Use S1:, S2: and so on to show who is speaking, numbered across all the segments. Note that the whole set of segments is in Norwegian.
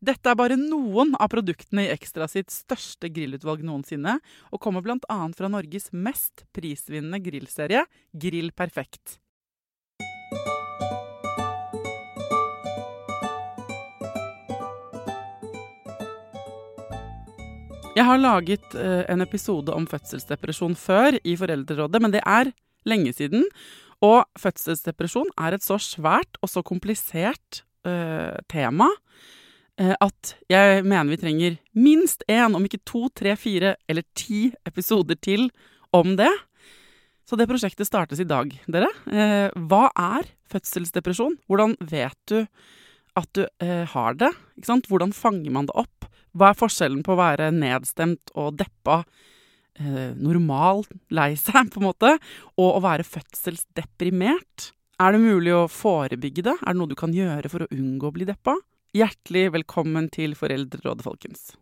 S1: Dette er bare noen av produktene i Ekstra sitt største grillutvalg noensinne, og kommer bl.a. fra Norges mest prisvinnende grillserie, Grill Perfekt. Jeg har laget eh, en episode om fødselsdepresjon før i Foreldrerådet, men det er lenge siden. Og fødselsdepresjon er et så svært og så komplisert uh, tema at jeg mener vi trenger minst én, om ikke to, tre, fire eller ti episoder til om det. Så det prosjektet startes i dag, dere. Eh, hva er fødselsdepresjon? Hvordan vet du at du eh, har det? Hvordan fanger man det opp? Hva er forskjellen på å være nedstemt og deppa, eh, normal, lei seg, på en måte, og å være fødselsdeprimert? Er det mulig å forebygge det? Er det noe du kan gjøre for å unngå å bli deppa? Hjertelig velkommen til Foreldrerådet, folkens.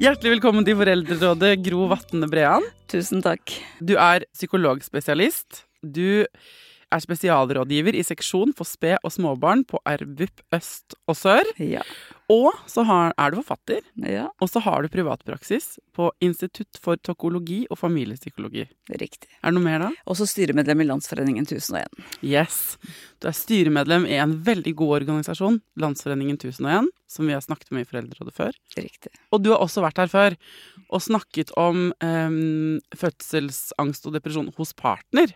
S1: Hjertelig velkommen til Foreldrerådet, Gro Vatne Brean.
S2: Tusen takk.
S1: Du er psykologspesialist. Du er spesialrådgiver i seksjon for sped- og småbarn på RBUP øst og sør.
S2: Ja.
S1: Og så har, er du forfatter.
S2: ja,
S1: Og så har du privatpraksis på Institutt for tokologi og familiepsykologi.
S2: riktig.
S1: Er det noe mer da?
S2: Også styremedlem i Landsforeningen 1001.
S1: Yes. Du er styremedlem i en veldig god organisasjon, Landsforeningen 1001, som vi har snakket med i Foreldrerådet før.
S2: Riktig.
S1: Og du har også vært her før og snakket om um, fødselsangst og depresjon hos partner.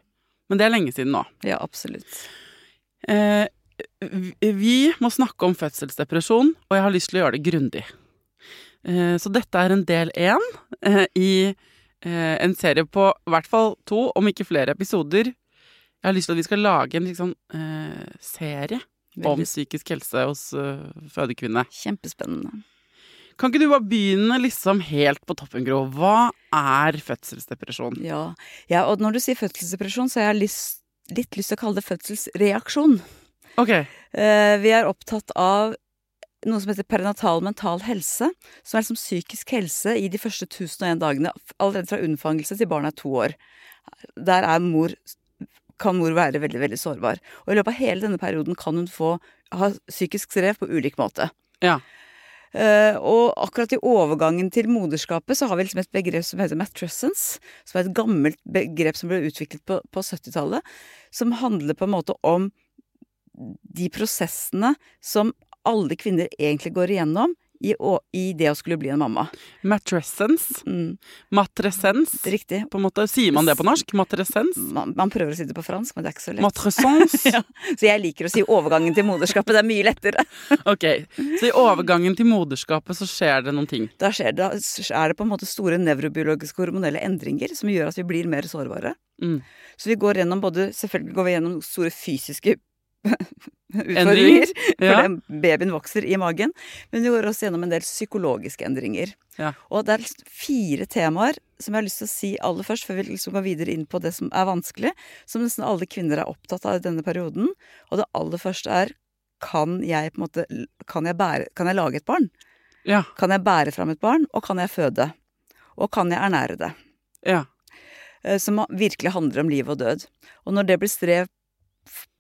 S1: Men det er lenge siden nå.
S2: Ja, absolutt.
S1: Eh, vi- må snakke om fødselsdepresjon, og jeg har lyst til å gjøre det grundig. Eh, så dette er en del én eh, i eh, en serie på i hvert fall to, om ikke flere episoder. Jeg har lyst til at vi skal lage en liksom, eh, serie om psykisk helse hos uh, fødekvinne.
S2: kjempespennende.
S1: Kan ikke du bare begynne liksom helt på toppen, Gro? Hva er fødselsdepresjon?
S2: Ja. ja, og når du sier fødselsdepresjon, så har jeg lyst, litt lyst til å kalle det fødselsreaksjon.
S1: Ok,
S2: Eh, vi er opptatt av noe som heter perinatal mental helse, som er liksom psykisk helse i de første 1001 dagene, allerede fra unnfangelse til barnet er to år. Der er mor kan mor være veldig, veldig sårbar. Og i løpet av hele denne perioden kan hun få ha psykisk strev på ulik måte.
S1: ja.
S2: Eh, og akkurat i overgangen til moderskapet så har vi liksom et begrep som heter matrescence, som er et gammelt begrep som ble utviklet på, på 70-tallet, som handler på en måte om de prosessene som alle kvinner egentlig går igjennom i, å, i det å skulle bli en mamma.
S1: Matrescence.
S2: Mm,
S1: Matrescence.
S2: riktig.
S1: På en måte, Sier man det på norsk? Matrescence?
S2: Man, man prøver å si det på fransk, men det er ikke så lett.
S1: Matrescence?
S2: Ja, så jeg liker å si overgangen til moderskapet, det er mye lettere.
S1: Ok, så i overgangen til moderskapet så skjer det noen ting.
S2: Da, skjer det, da er det på en måte store nevrobiologiske hormonelle endringer som gjør at vi blir mer sårbare.
S1: Mm.
S2: Så vi går gjennom både Selvfølgelig går vi gjennom store fysiske utfordringer. For
S1: Ja.
S2: den babyen vokser i magen. Men vi går også gjennom en del psykologiske endringer.
S1: Ja.
S2: Og det er fire temaer som jeg har lyst til å si aller først, før vi liksom går videre inn på det som er vanskelig, som nesten alle kvinner er opptatt av i denne perioden. Og det aller første er kan jeg måte kan jeg, bære, kan jeg lage et barn?
S1: Ja.
S2: Kan jeg bære fram et barn? Og kan jeg føde? Og kan jeg ernære det?
S1: ja.
S2: eh, som virkelig handler om liv og død. Og når det blir strev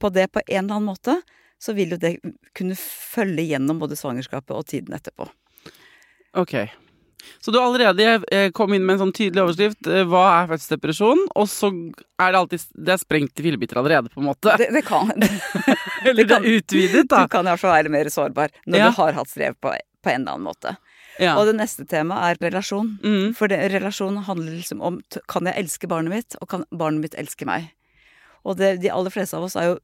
S2: på det på en eller annen måte, så vil jo det kunne følge gjennom både svangerskapet og tiden etterpå.
S1: Ok. Så du allerede eh, kom inn med en sånn tydelig overskrift. eh, Hva er fødselsdepresjon? Og så er det alltid Det er sprengt i fillebiter allerede, på en måte.
S2: Det, det kan
S1: Eller det er utvidet, da.
S2: Du kan i hvert fall være mer sårbar når
S1: Ja.
S2: du har hatt strev på, på en eller annen måte.
S1: Ja.
S2: Og det neste temaet er relasjon.
S1: Mm.
S2: For det, relasjon handler liksom om kan jeg elske barnet mitt, og kan barnet mitt elske meg? Og det, de aller fleste av oss er jo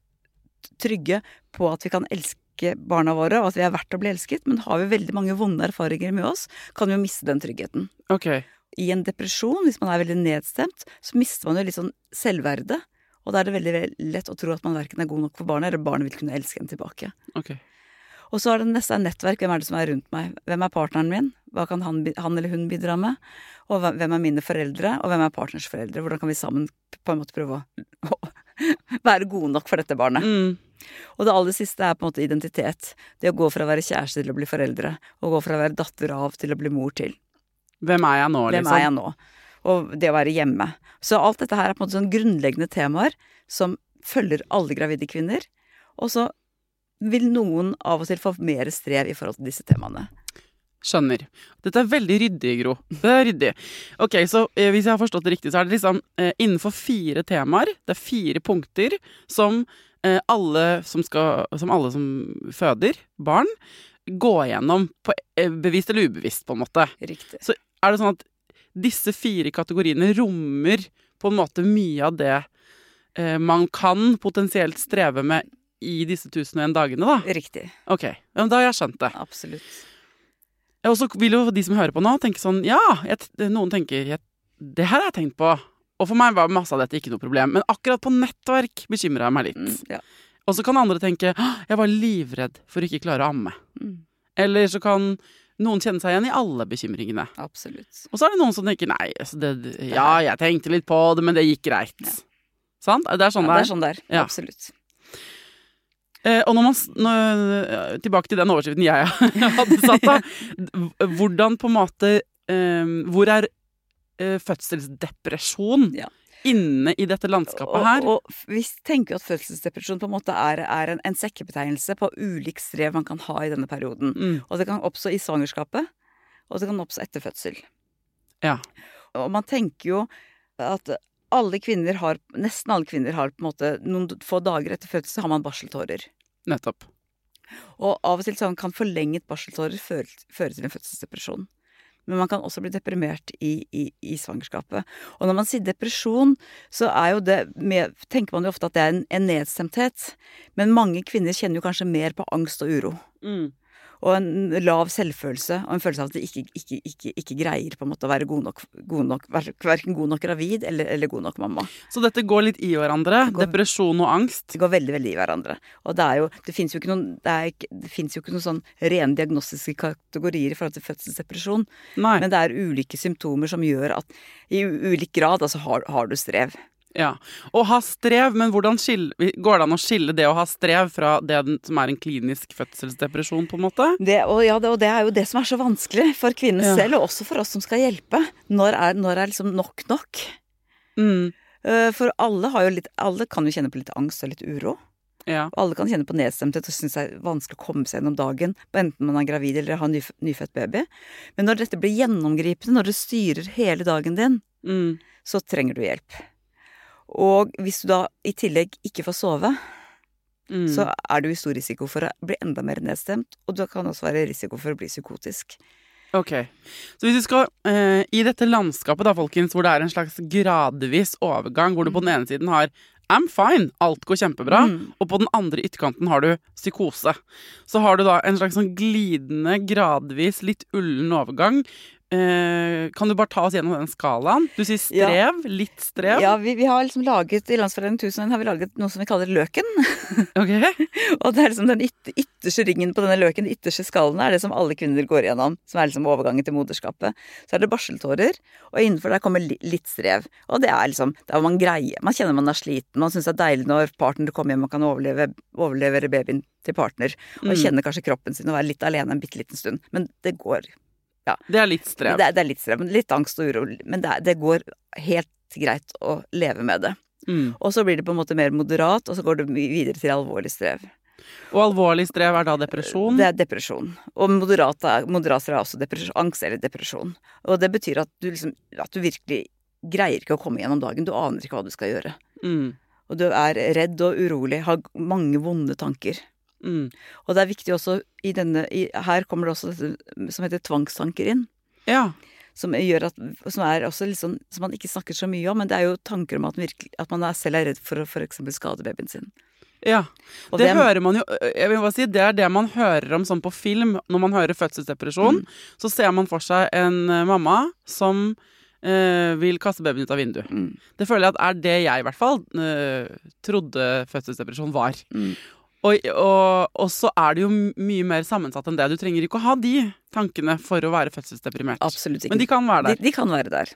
S2: trygge på at vi kan elske barna våre, og at vi er verdt å bli elsket, men har vi veldig mange vonde erfaringer med oss, kan vi jo miste den tryggheten.
S1: Okay.
S2: I en depresjon, hvis man er veldig nedstemt, så mister man jo litt sånn selvverde. Og da er det veldig lett å tro at man verken er god nok for barnet, eller barnet vil kunne elske en tilbake.
S1: Okay.
S2: Og så er det neste er nettverk. Hvem er det som er rundt meg? Hvem er partneren min? Hva kan han, han eller hun bidra med? Og hvem hvem er mine foreldre? Og hvem er partners foreldre? Hvordan kan vi sammen på en måte prøve å, å være gode nok for dette barnet?
S1: Mm.
S2: Og det aller siste er på en måte identitet. Det å gå fra å være kjæreste til å bli foreldre. Og gå fra å være datter av til å bli mor til.
S1: Hvem er jeg nå,
S2: Hvem
S1: liksom?
S2: er jeg nå? Og det å være hjemme. Så alt dette her er på en måte sånn grunnleggende temaer som følger alle gravide kvinner. Og så vil noen av og til få mer strev i forhold til disse temaene.
S1: Skjønner. Dette er veldig ryddig, Gro. Det er ryddig. Ok, så eh, hvis jeg har forstått det riktig, så er det liksom eh, innenfor fire temaer, det er fire punkter, som eh, alle som skal Som alle som føder barn, går gjennom på eh, bevisst eller ubevisst, på en måte.
S2: Riktig.
S1: Så Er det sånn at disse fire kategoriene rommer på en måte mye av det eh, man kan potensielt streve med i disse 1001 dagene, da?
S2: Riktig.
S1: Ok, ja, da har jeg skjønt det.
S2: Absolutt.
S1: Og så vil jo de som hører på nå, tenke sånn Ja, jeg, noen tenker Det her har jeg tenkt på. Og for meg var masse av dette ikke noe problem. Men akkurat på nettverk bekymra jeg meg litt.
S2: Mm, ja.
S1: Og så kan andre tenke jeg var livredd for å ikke klare å amme.
S2: Mm,
S1: Eller så kan noen kjenne seg igjen i alle bekymringene.
S2: absolutt.
S1: Og så er det noen som tenker nei, altså det, ja, jeg tenkte litt på det, men det gikk greit.
S2: Ja.
S1: Sant? Det er sånn
S2: Ja,
S1: det er.
S2: sånn det er.
S1: Ja.
S2: Absolutt.
S1: Eh, og når man når, Tilbake til den overskriften jeg hadde satt, da. Hvordan på en måte eh, Hvor er eh, fødselsdepresjon
S2: Ja.
S1: inne i dette landskapet her?
S2: Og, og vi tenker at fødselsdepresjon på en måte er, er en, en sekkebetegnelse på ulik strev man kan ha i denne perioden.
S1: Mm,
S2: Og det kan oppstå i svangerskapet, og det kan oppstå etter fødsel.
S1: ja.
S2: Og man tenker jo at alle kvinner har, nesten alle kvinner har på en måte noen få dager etter fødsel har man barseltårer.
S1: Nettopp.
S2: Og av og til sånn kan forlenget barseltårer føre, føre til en fødselsdepresjon. Men man kan også bli deprimert i, i, i svangerskapet. Og når man sier depresjon, så er jo det med, tenker man jo ofte at det er en, en nedstemthet. Men mange kvinner kjenner jo kanskje mer på angst og uro.
S1: Mm.
S2: Og en lav selvfølelse, og en følelse av at de ikke, ikke, ikke, ikke greier på en måte å være god nok, god nok verken god nok gravid eller, eller god nok mamma.
S1: Så dette går litt i hverandre.
S2: Går-
S1: Depresjon og angst.
S2: Det går veldig veldig i hverandre. Og det er jo, det fins jo ikke noen det, ikke, det finnes jo ikke noen sånn rene diagnostiske kategorier i forhold til fødselsdepresjon.
S1: Nei.
S2: Men det er ulike symptomer som gjør at i ulik grad altså har, har du strev.
S1: Ja. Å ha strev, men hvordan skille, går det an å skille det å ha strev fra det som er en klinisk fødselsdepresjon, på en måte?
S2: Det, og, ja, det, og det er jo det som er så vanskelig for kvinnen
S1: Ja.
S2: selv, og også for oss som skal hjelpe. Når er, når er liksom nok nok?
S1: Mm.
S2: Eh, For alle, har jo litt, alle kan jo kjenne på litt angst og litt uro.
S1: Ja.
S2: Og alle kan kjenne på nedstemthet og synes det er vanskelig å komme seg gjennom dagen, enten man er gravid eller har nyf nyfødt baby. Men når dette blir gjennomgripende, når det styrer hele dagen din,
S1: Mm.
S2: så trenger du hjelp. Og hvis du da i tillegg ikke får sove,
S1: Mm.
S2: så er du i stor risiko for å bli enda mer nedstemt, og du kan også være i risiko for å bli psykotisk.
S1: Ok. Så hvis vi skal eh, I dette landskapet, da, folkens, hvor det er en slags gradvis overgang, hvor du på den ene siden har I'm fine, alt går kjempebra,
S2: Mm.
S1: og på den andre ytterkanten har du psykose. Så har du da en slags sånn glidende, gradvis, litt ullen overgang eh, Kan du bare ta oss gjennom den skalaen? Du sier
S2: Ja.
S1: strev, litt strev.
S2: Ja, vi, vi har liksom laget, I Landsforeningen 1001 har vi laget noe som vi kaller løken.
S1: Ok.
S2: Og det er liksom den yt ytterste ringen på denne løken, de ytterste skallene, er det som alle kvinner går igjennom. Som er liksom overgangen til moderskapet. Så er det barseltårer, og innenfor der kommer li litt strev. Og det er liksom der man greier Man kjenner man er sliten, man syns det er deilig når partner kommer hjem og kan overleve, overlevere babyen til partner. Og
S1: Mm.
S2: kjenner kanskje kroppen sin og være litt alene en bitte liten stund. Men det går.
S1: Det er litt strev.
S2: Det det er litt strev, men litt angst og uro. Men det, er, det går helt greit å leve med det.
S1: Mm.
S2: Og så blir det på en måte mer moderat, og så går det videre til alvorlig strev.
S1: Og alvorlig strev er da depresjon.
S2: Det er depresjon. Og moderat, er, moderat strev er også angst eller depresjon. Og det betyr at du liksom at du virkelig greier ikke å komme gjennom dagen. Du aner ikke hva du skal gjøre.
S1: Mm.
S2: Og du er redd og urolig, har mange vonde tanker.
S1: Mm.
S2: Og det er viktig også i denne i, Her kommer det også dette som heter tvangstanker inn.
S1: Ja.
S2: Som gjør at Som er også litt sånn Som man ikke snakker så mye om, men det er jo tanker om at, virkelig, at man er selv er redd for å f.eks. skade babyen sin.
S1: ja. Det
S2: hvem-
S1: hører man jo Jeg vil bare si, det er det man hører om sånn på film. Når man hører fødselsdepresjon,
S2: Mm.
S1: så ser man for seg en eh, mamma som øh, vil kaste babyen ut av vinduet.
S2: Mm.
S1: Det føler jeg at er det jeg i hvert fall øh, trodde fødselsdepresjon var.
S2: Mm.
S1: Og, og, og så er det jo mye mer sammensatt enn det. Du trenger ikke å ha de tankene for å være fødselsdeprimert.
S2: Absolutt ikke.
S1: Men de kan være der.
S2: de kan være der.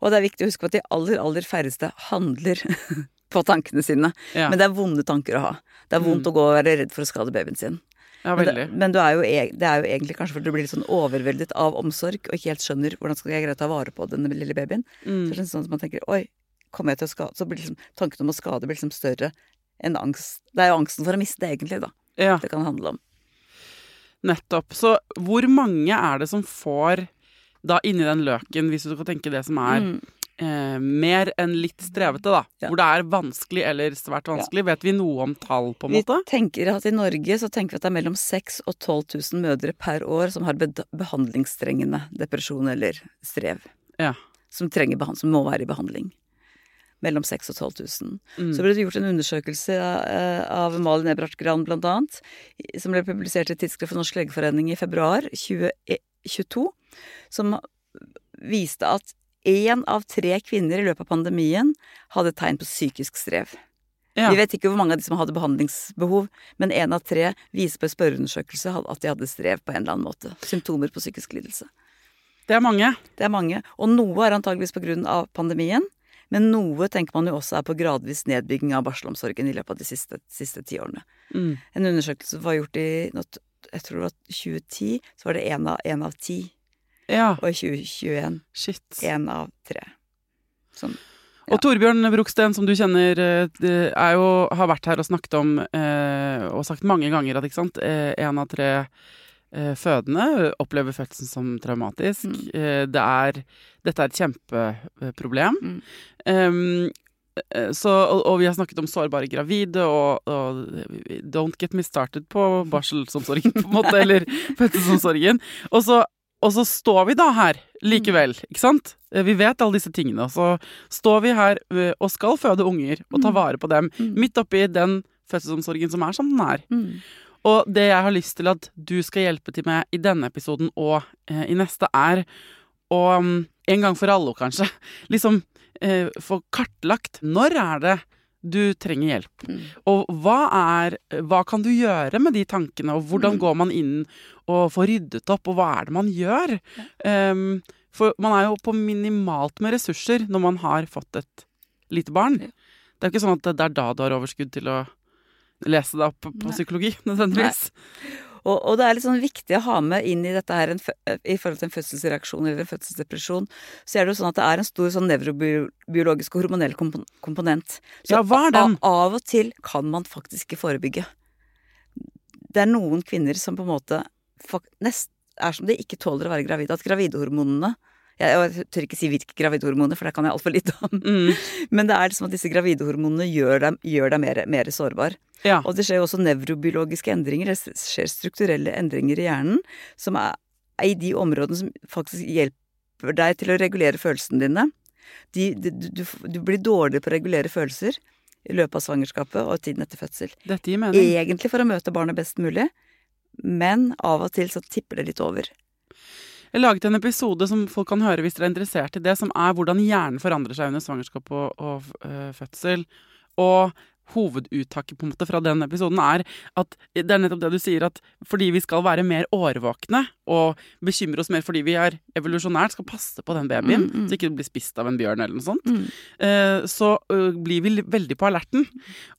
S2: Og det er viktig å huske på at de aller, aller færreste handler på tankene sine.
S1: Ja,
S2: Men det er vonde tanker å ha. Det er vondt
S1: Mm.
S2: å gå og være redd for å skade babyen sin.
S1: ja
S2: Men, det, men du er jo, e- det er jo egentlig kanskje fordi du blir litt sånn overveldet av omsorg og ikke helt skjønner hvordan skal jeg greie å ta vare på denne lille babyen. Så
S1: Mm.
S2: det er sånn at man tenker oi, kommer jeg til å skade Så blir liksom tanken om å skade blir liksom større enn angst. Det er jo angsten for å miste, egentlig, da.
S1: Ja,
S2: Det kan handle om.
S1: nettopp. Så hvor mange er det som får da inni den løken, hvis du kan tenke det som er
S2: Mm.
S1: eh, mer enn litt strevete, da.
S2: Ja.
S1: Hvor det er vanskelig eller svært vanskelig. Vet vi noe om tall, på en
S2: Vi
S1: måte?
S2: tenker at I Norge så tenker vi at det er mellom 6000 og 12 000 mødre per år som har behandlingstrengende depresjon eller strev.
S1: Ja.
S2: Som, trenger som må være i behandling. Mellom 6000 og 12 000.
S1: Mm.
S2: Så ble det gjort en undersøkelse eh, av Malin Ebrart Gran annet, som ble publisert i Tidsskrift for Norsk legeforening i februar 2022, som viste at én av tre kvinner i løpet av pandemien hadde tegn på psykisk strev.
S1: Ja.
S2: Vi vet ikke hvor mange av de som hadde behandlingsbehov, men én av tre viser på en spørreundersøkelse at de hadde strev på en eller annen måte. Symptomer på psykisk lidelse.
S1: Det er mange.
S2: Det er mange, og noe er antageligvis på grunn av pandemien, men noe tenker man jo også er på gradvis nedbygging av barselomsorgen i løpet av de siste, siste tiårene.
S1: Mm.
S2: En undersøkelse var gjort i jeg tror det var 2010, så var det én av, en av ti.
S1: Ja,
S2: Og i 2021
S1: shit.
S2: én av tre. Sånn.
S1: Og Torbjørn Broksten, som du kjenner, eh, jo, har vært her og snakket om, eh, og sagt mange ganger at ikke sant, én av tre eh, fødende opplever fødselen som traumatisk.
S2: Mm.
S1: Eh, det er, dette er et kjempeproblem.
S2: Mm.
S1: Um, eh, så, og, og vi har snakket om sårbare gravide, og, og don't get me started på barselsomsorgen, på en måte, eller fødselsomsorgen. Og så, og så står vi da her likevel, ikke sant? Eh, Vi vet alle disse tingene, så står vi her eh, og skal føde unger og ta
S2: Mm.
S1: vare på dem,
S2: Mm.
S1: midt oppi den fødselsomsorgen som er som den er. Og det jeg har lyst til at du skal hjelpe til med i denne episoden og eh, i neste, er å mm, en gang for alle, kanskje, liksom eh, få kartlagt når er det du trenger hjelp.
S2: Mm.
S1: Og hva er Hva kan du gjøre med de tankene, og hvordan
S2: Mm.
S1: går man inn og får ryddet opp, og hva er det man gjør? Em, for man er jo på minimalt med ressurser når man har fått et lite barn.
S2: Ja.
S1: Det er jo ikke sånn at det er da du har overskudd til å lese deg opp på psykologi, nødvendigvis.
S2: Og, og det er litt sånn viktig å ha med inn i dette her en, i forhold til en fødselsreaksjon eller en fødselsdepresjon, så er det jo sånn at det er en stor sånn nevrobiologisk og hormonell komponent. Så
S1: Ja, hva er den?
S2: Av, av og til kan man faktisk ikke forebygge. Det er noen kvinner som på en måte nest, er som de ikke tåler å være gravide. At gravidehormonene jeg, tør ikke si hvilke gravidehormoner, for det kan jeg altfor lite om.
S1: Mm.
S2: Men det er liksom at disse gravidehormonene gjør deg, gjør deg mer, mer sårbar.
S1: Ja.
S2: Og det skjer jo også nevrobiologiske endringer, det skjer strukturelle endringer i hjernen, som er i de områdene som faktisk hjelper deg til å regulere følelsene dine. De, de, du, du, blir dårligere på å regulere følelser i løpet av svangerskapet og tiden etter fødsel.
S1: Dette gir mening.
S2: Egentlig for å møte barnet best mulig, men av og til så tipper det litt over.
S1: Jeg laget en episode som folk kan høre hvis dere er interessert i det, som er hvordan hjernen forandrer seg under svangerskap og, og øh, fødsel. Og hoveduttaket på en måte fra den episoden er at det er nettopp det du sier, at fordi vi skal være mer årvåkne og bekymre oss mer fordi vi er evolusjonært skal passe på den babyen,
S2: Mm, mm.
S1: så ikke blir spist av en bjørn eller noe sånt,
S2: Mm.
S1: eh, så uh, blir vi veldig på alerten.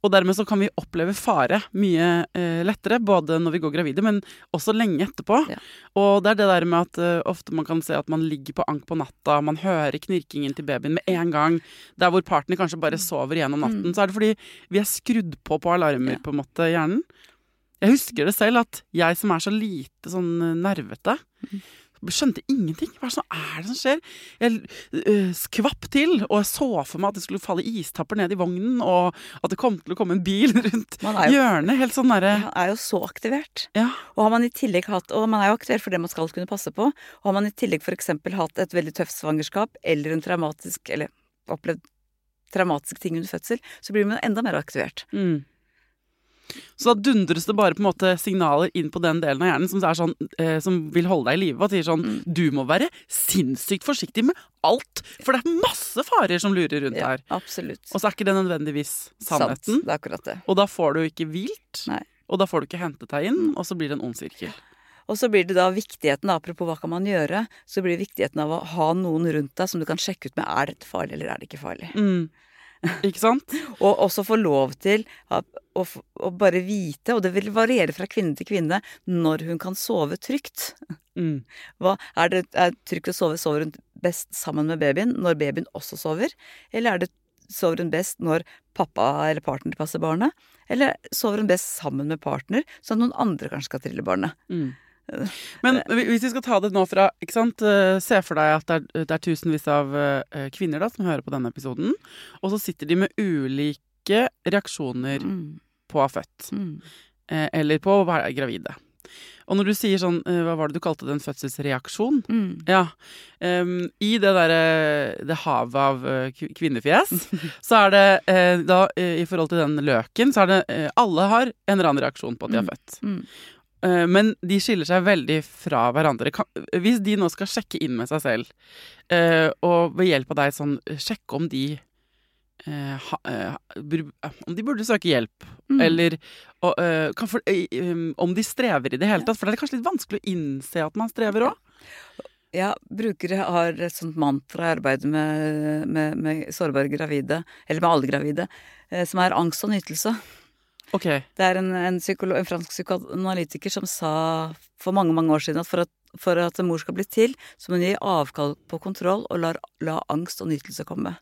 S1: Og dermed så kan vi oppleve fare mye uh, lettere, både når vi går gravide, men også lenge etterpå.
S2: Ja.
S1: Og det er det der med at uh, ofte man kan se at man ligger på ank på natta, man hører knirkingen til babyen med en gang. Der hvor partner kanskje bare sover gjennom natten, så er det fordi vi er skrudd på på alarmer,
S2: Ja.
S1: på en måte, hjernen. Jeg husker det selv, at jeg som er så lite sånn eh, nervete Skjønte ingenting. Hva er er det som skjer? Jeg øh, skvapp til, og jeg så for meg at det skulle falle istapper ned i vognen, og at det kom til å komme en bil rundt
S2: jo,
S1: hjørnet. Helt sånn derre
S2: man er jo så aktivert.
S1: Ja.
S2: Og har man i tillegg hatt, og man er jo aktivert for det man skal kunne passe på, og har man i tillegg f.eks. hatt et veldig tøft svangerskap eller en traumatisk, eller opplevd traumatiske ting under fødsel, så blir man enda mer aktivert.
S1: Mm. Så da dundres det bare på en måte signaler inn på den delen av hjernen som, sånn, eh, som vil holde deg i live. Og sier sånn
S2: Mm.
S1: Du må være sinnssykt forsiktig med alt, for det er masse farer som lurer rundt
S2: Ja,
S1: her.
S2: absolutt.
S1: Og så er ikke det nødvendigvis sannheten.
S2: Sant. Det er akkurat det.
S1: Og da får du ikke hvilt.
S2: Nei.
S1: Og da får du ikke hentet deg inn, og så blir det en ond sirkel.
S2: Og så blir det da viktigheten, apropos hva kan man gjøre, så blir det viktigheten av å ha noen rundt deg som du kan sjekke ut med er dette farlig eller er det ikke farlig.
S1: Mm. Ikke sant?
S2: Og også få lov til å, bare vite, og det vil variere fra kvinne til kvinne, når hun kan sove trygt.
S1: Mm.
S2: Hva, er det er trygt å sove, sover hun best sammen med babyen når babyen også sover? Eller er det sover hun best når pappa eller partner passer barnet? Eller sover hun best sammen med partner, at noen andre kanskje skal trille barnet?
S1: Mm. Men hvis vi skal ta det nå fra ikke sant? eh, Se for deg at det er, det er tusenvis av eh, kvinner da, som hører på denne episoden. Og så sitter de med ulike reaksjoner
S2: Mm,
S1: på å ha født.
S2: mm.
S1: eh, Eller på å være gravide. Og når du sier sånn Hva var det du kalte det? En fødselsreaksjon?
S2: Mm.
S1: Ja. Um, I det derre Det havet av kvinnefjes, så er det da I forhold til den løken, så er det Alle har en eller annen reaksjon på at de har
S2: Mm.
S1: født. Eh, Men de skiller seg veldig fra hverandre. Kan, hvis de nå skal sjekke inn med seg selv, eh, og ved hjelp av deg sånn sjekke om de eh, Om de burde søke hjelp,
S2: Mm.
S1: eller um, om de strever i det hele tatt. For det er kanskje litt vanskelig å innse at man strever òg.
S2: Ja, brukere har et sånt mantra i arbeidet med, med, med sårbare gravide, eller med alle gravide, som er angst og nytelse.
S1: Ok.
S2: Det er en, en, en fransk psykoanalytiker som sa for mange mange år siden at for at, for at en mor skal bli til, så må hun gi avkall på kontroll og la, la angst og nytelse komme.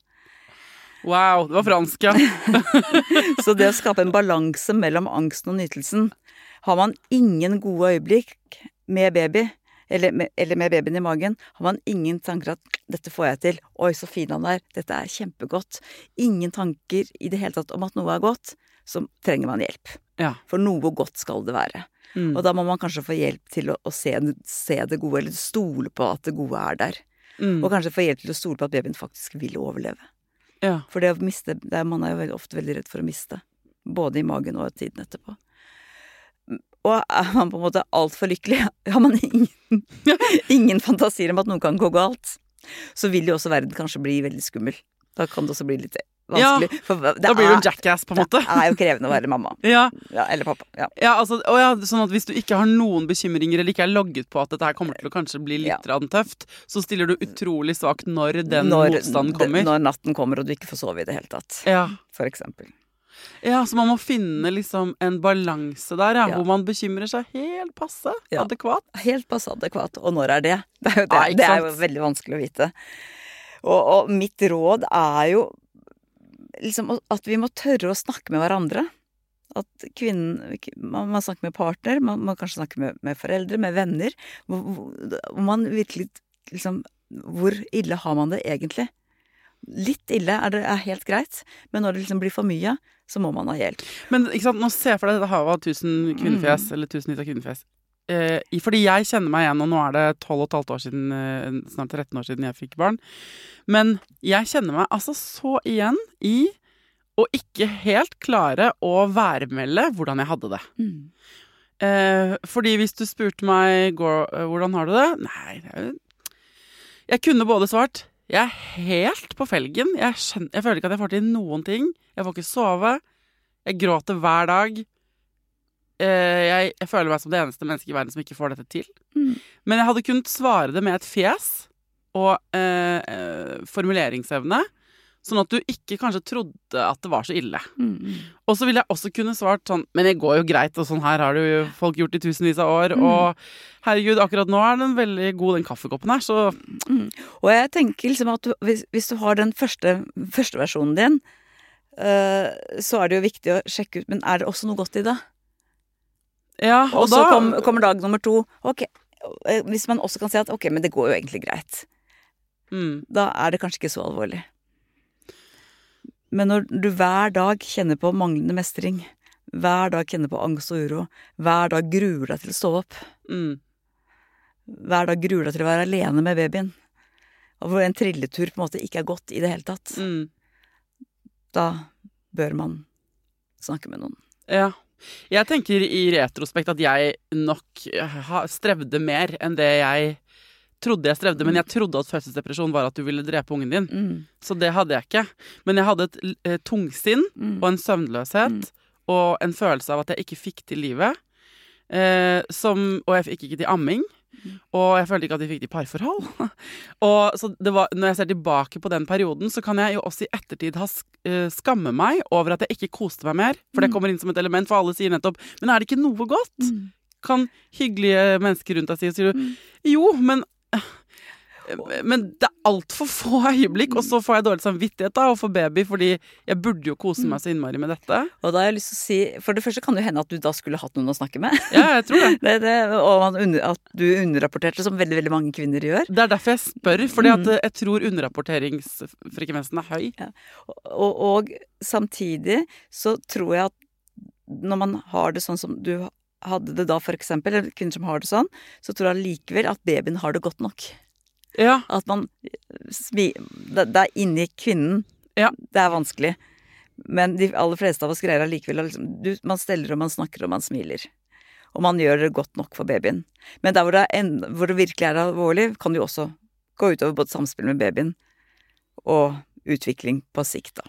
S1: Wow, det var fransk, ja.
S2: Så det å skape en balanse mellom angsten og nytelsen Har man ingen gode øyeblikk med baby, eller med, eller med babyen i magen, har man ingen tanker at 'dette får jeg til', 'oi, så fin han er', 'dette er kjempegodt', ingen tanker i det hele tatt om at noe er godt, så trenger man hjelp.
S1: ja.
S2: For noe godt skal det være.
S1: Mm.
S2: Og da må man kanskje få hjelp til å, å se, se det gode, eller stole på at det gode er der.
S1: Mm.
S2: Og kanskje få hjelp til å stole på at babyen faktisk vil overleve.
S1: ja.
S2: For det å miste det er, Man er jo veldig, ofte veldig redd for å miste. Både i magen og tiden etterpå. Og er man på en måte altfor lykkelig, har man ingen, ingen fantasier om at noe kan gå galt, så vil jo også verden kanskje bli veldig skummel. Da kan det også bli litt vanskelig. for det
S1: Da blir du en jackass, på en måte.
S2: det er jo krevende å være mamma.
S1: Ja.
S2: Ja, eller pappa. Ja.
S1: Ja, altså, ja, sånn at Hvis du ikke har noen bekymringer eller ikke er logget på at dette her kommer til å kanskje bli litt
S2: Ja.
S1: tøft, så stiller du utrolig svakt når den
S2: Når-
S1: motstanden kommer.
S2: Når natten kommer og du ikke får sove i det hele tatt.
S1: Ja.
S2: For eksempel.
S1: ja, Så man må finne liksom en balanse der, ja,
S2: Ja.
S1: hvor man bekymrer seg helt passe
S2: Ja.
S1: adekvat.
S2: Helt passe adekvat. Og når er det? Det er jo, det,
S1: Ja,
S2: det er jo veldig vanskelig å vite. Og, og mitt råd er jo liksom at vi må tørre å snakke med hverandre. At kvinnen Man, man snakker med partner, man, man kanskje snakker med, med foreldre, med venner. Hvor, man virkelig liksom Hvor ille har man det egentlig? Litt ille er det er helt greit, men når det liksom blir for mye, så må man ha hjelp.
S1: Men ikke sant, nå se for deg dette havet av tusen kvinnefjes, eller tusenvis av kvinnefjes. Eh, fordi jeg kjenner meg igjen, og nå er det 12 og et halvt år siden, eh, snart 13 år siden jeg fikk barn. Men jeg kjenner meg altså så igjen i å ikke helt klare å værmelde hvordan jeg hadde det. Eh, fordi hvis du spurte meg går eh, hvordan har du det? Nei, Jeg kunne både svart Jeg er helt på felgen. Jeg, skjønner, jeg føler ikke at jeg får til noen ting. Jeg får ikke sove. Jeg gråter hver dag. Eh, jeg, jeg føler meg som det eneste mennesket i verden som ikke får dette til.
S2: Mm.
S1: Men jeg hadde kunnet svare det med et fjes og eh, eh, formuleringsevne. Sånn at du ikke kanskje trodde at det var så ille.
S2: Mm.
S1: Og så ville jeg også kunne svart sånn Men det går jo greit, og sånn her har det jo folk gjort i tusenvis av år.
S2: Mm.
S1: Og herregud, akkurat nå er den veldig god, den kaffekoppen her, så
S2: Og jeg tenker liksom at du, hvis, hvis du har den første, første versjonen din, eh, så er det jo viktig å sjekke ut Men er det også noe godt i det?
S1: Ja,
S2: Og
S1: og
S2: så
S1: da
S2: kom, kommer dag nummer to. Ok, eh, Hvis man også kan si at ok, men det går jo egentlig greit.
S1: mm,
S2: Da er det kanskje ikke så alvorlig. Men når du hver dag kjenner på manglende mestring, hver dag kjenner på angst og uro, hver dag gruer deg til å stå opp,
S1: mm,
S2: hver dag gruer deg til å være alene med babyen, og hvor en trilletur på en måte ikke er godt i det hele tatt,
S1: mm,
S2: da bør man snakke med noen.
S1: Ja. Jeg tenker i retrospekt at jeg nok strevde mer enn det jeg trodde jeg strevde. Men jeg trodde at fødselsdepresjon var at du ville drepe ungen din.
S2: Mm.
S1: Så det hadde jeg ikke. Men jeg hadde et eh, tungsinn
S2: Mm.
S1: og en søvnløshet
S2: Mm.
S1: og en følelse av at jeg ikke fikk til livet. Eh, som, og jeg fikk ikke til amming. Og jeg følte ikke at de fikk de parforhold. og så det var, når jeg ser tilbake på den perioden, så kan jeg jo også i ettertid ha eh, skamme meg over at jeg ikke koste meg mer. For det
S2: Mm.
S1: kommer inn som et element, for alle sier nettopp Men er det ikke noe godt?
S2: Mm.
S1: Kan hyggelige mennesker rundt deg si, sier du
S2: Mm.
S1: jo, men men det er altfor få øyeblikk, og så får jeg dårlig samvittighet da overfor baby, fordi jeg burde jo kose meg så innmari med dette.
S2: Og da har jeg lyst til å si, for det første kan det hende at du da skulle hatt noen å snakke med.
S1: Ja, jeg tror det.
S2: Det, det, og at du underrapporterte, som veldig veldig mange kvinner gjør.
S1: Det er derfor jeg spør, fordi at
S2: Mm.
S1: jeg tror underrapporteringsfrekvensen er høy.
S2: Og, og samtidig så tror jeg at når man har det sånn som du hadde det da, for eksempel, eller kvinner som har det sånn, så tror jeg likevel at babyen har det godt nok.
S1: Ja,
S2: At man det, er inni kvinnen
S1: Ja.
S2: det er vanskelig. Men de aller fleste av oss greier allikevel å liksom du, Man steller og man snakker og man smiler. Og man gjør det godt nok for babyen. Men der hvor det, er en, hvor det virkelig er alvorlig, kan det jo også gå utover både samspill med babyen og utvikling på sikt, da.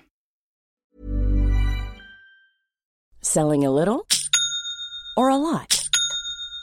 S3: Selling a little or a lot?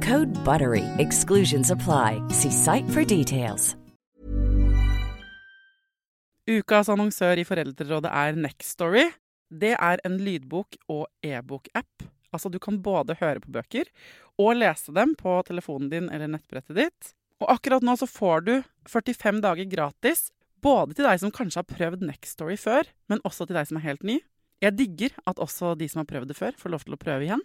S3: Code BUTTERY. Exclusions apply. See site for details.
S1: Ukas annonsør i Foreldrerådet er Nextory. Det er en lydbok- og e-bok-app. Altså, du kan både høre på bøker og lese dem på telefonen din eller nettbrettet ditt. Og akkurat nå så får du 45 dager gratis, både til deg som kanskje har prøvd Nextory før, men også til deg som er helt ny. Jeg digger at også de som har prøvd det før, får lov til å prøve igjen.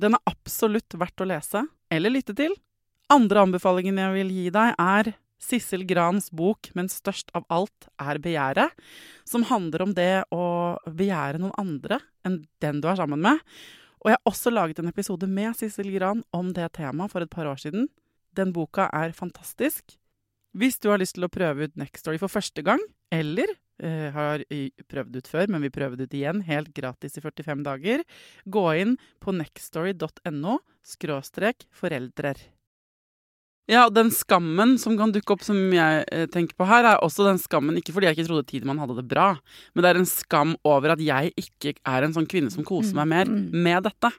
S1: Den er absolutt verdt å lese eller lytte til. Andre anbefalingen jeg vil gi deg, er Sissel Grans bok 'Men størst av alt er begjæret', som handler om det å begjære noen andre enn den du er sammen med. Og jeg har også laget en episode med Sissel Gran om det temaet for et par år siden. Den boka er fantastisk. Hvis du har lyst til å prøve ut Next Story for første gang, eller eh, har prøvd ut før, men vi prøver det ut igjen, helt gratis i 45 dager, gå inn på nextstory.no skråstrek foreldrer. Ja, den skammen som kan dukke opp, som jeg eh, tenker på her, er også den skammen Ikke fordi jeg ikke trodde Tidemann hadde det bra, men det er en skam over at jeg ikke er en sånn kvinne som koser meg mer
S2: Mm.
S1: med dette.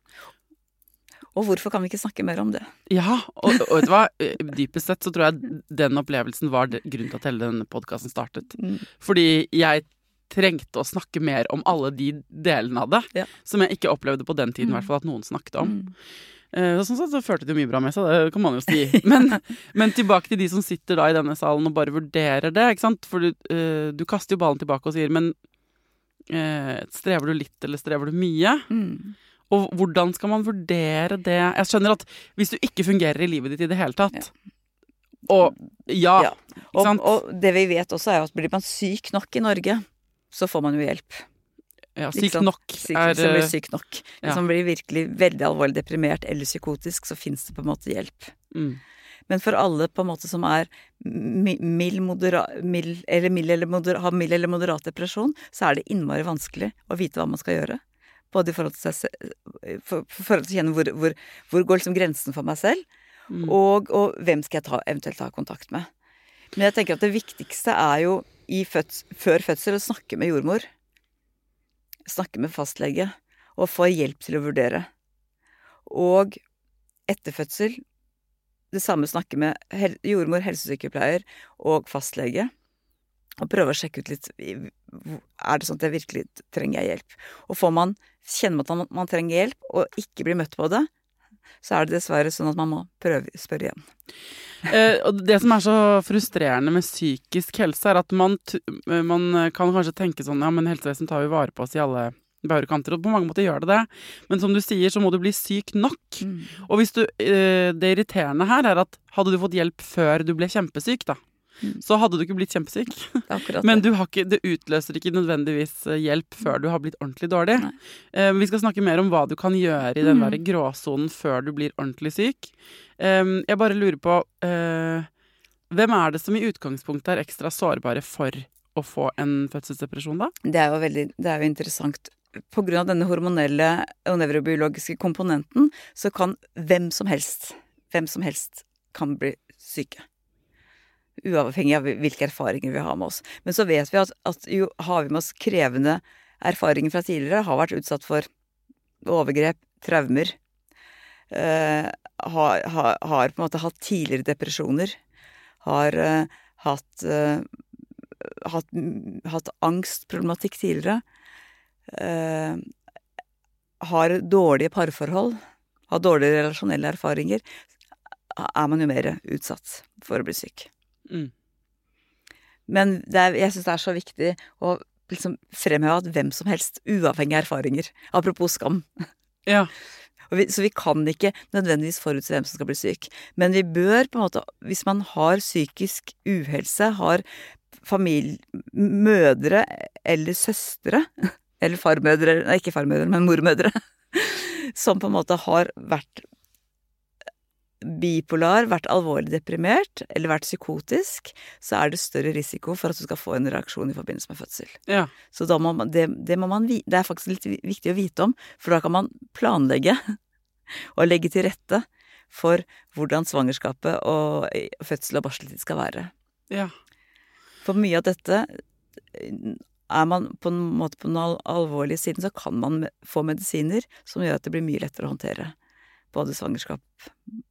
S2: Og hvorfor kan vi ikke snakke mer om det?
S1: Ja, og, og vet du hva? Eh, Dypest sett så tror jeg den opplevelsen var grunnen til at hele denne podkasten startet.
S2: Mm.
S1: Fordi jeg trengte å snakke mer om alle de delene av det
S2: Ja.
S1: som jeg ikke opplevde på den tiden, i
S2: Mm.
S1: hvert fall at noen snakket om.
S2: Mm.
S1: Eh, sånn sett så førte det jo mye bra med seg, det kan man jo si. Men, men tilbake til de som sitter da i denne salen og bare vurderer det, ikke sant. For du, eh, du kaster jo ballen tilbake og sier men strever du litt, eller strever du mye?
S2: Mm.
S1: Og hvordan skal man vurdere det? Jeg skjønner at hvis du ikke fungerer i livet ditt i det hele tatt Og ja,
S2: Ja. Og, og det vi vet også, er at blir man syk nok i Norge, så får man jo hjelp.
S1: ja, syk nok
S2: Syk,
S1: er
S2: som blir
S1: eh,
S2: syk nok.
S1: ja.
S2: Hvis man blir virkelig veldig alvorlig deprimert eller psykotisk, så fins det på en måte hjelp.
S1: mm,
S2: Men for alle på en måte som er mild, modera, mild, eller mild eller moder, har mild eller moderat depresjon, så er det innmari vanskelig å vite hva man skal gjøre. Både i forhold til, seg, for, for forhold til å kjenne hvor, hvor, hvor går liksom grensen for meg selv,
S1: mm.
S2: og, og hvem skal jeg ta, eventuelt ta kontakt med. Men jeg tenker at det viktigste er jo i føds, før fødsel å snakke med jordmor. Snakke med fastlege, og få hjelp til å vurdere. Og etter fødsel det samme snakke med jordmor, helsesykepleier og fastlege. Og prøve å sjekke ut litt Er det sånn at jeg virkelig trenger hjelp? Og får man kjenne at man, man trenger hjelp, og ikke blir møtt på det, så er det dessverre sånn at man må prøve å spørre igjen.
S1: Eh, og det som er så frustrerende med psykisk helse, er at man, man kan kanskje tenke sånn Ja, men helsevesenet tar jo vare på oss i alle bauger og på mange måter gjør det det. Men som du sier, så må du bli syk nok. Og hvis du eh, Det irriterende her er at hadde du fått hjelp før du ble kjempesyk, da,
S2: Mm.
S1: Så hadde du ikke blitt kjempesyk. Men du har ikke, det utløser ikke nødvendigvis eh, hjelp før du har blitt ordentlig dårlig. Eh, vi skal snakke mer om hva du kan gjøre i den mm. gråsonen før du blir ordentlig syk. Eh, jeg bare lurer på eh, Hvem er det som i utgangspunktet er ekstra sårbare for å få en fødselsdepresjon, da?
S2: Det er jo veldig det er jo interessant. Av denne hormonelle og nevrobiologiske komponenten, så kan hvem som helst, hvem som helst kan bli syke. Uavhengig av hvilke erfaringer vi har med oss. Men så vet vi at, at jo har vi med oss krevende erfaringer fra tidligere, har vært utsatt for overgrep, traumer, eh, har, har, har på en måte hatt tidligere depresjoner, har eh, hatt, eh, hatt, hatt angstproblematikk tidligere, eh, har dårlige parforhold, har dårlige relasjonelle erfaringer, er man jo mer utsatt for å bli syk.
S1: Mm.
S2: Men er, jeg syns det er så viktig å liksom fremheve at hvem som helst, uavhengig av erfaringer Apropos skam.
S1: Ja.
S2: Vi, så vi kan ikke nødvendigvis forutse hvem som skal bli syk. Men vi bør på en måte, hvis man har psykisk uhelse, har familie, mødre eller søstre, eller farmødre, nei ikke farmødre, men mormødre, som på en måte har vært bipolar, vært alvorlig deprimert eller vært psykotisk, så er det større risiko for at du skal få en reaksjon i forbindelse med fødsel.
S1: ja.
S2: Så må man, det, det, må man, det er faktisk litt viktig å vite om, for da kan man planlegge og legge til rette for hvordan svangerskapet og fødsel og barseltid skal være.
S1: ja.
S2: For mye av dette er man på en måte på den al alvorlige siden, så kan man få medisiner som gjør at det blir mye lettere å håndtere. Både svangerskap,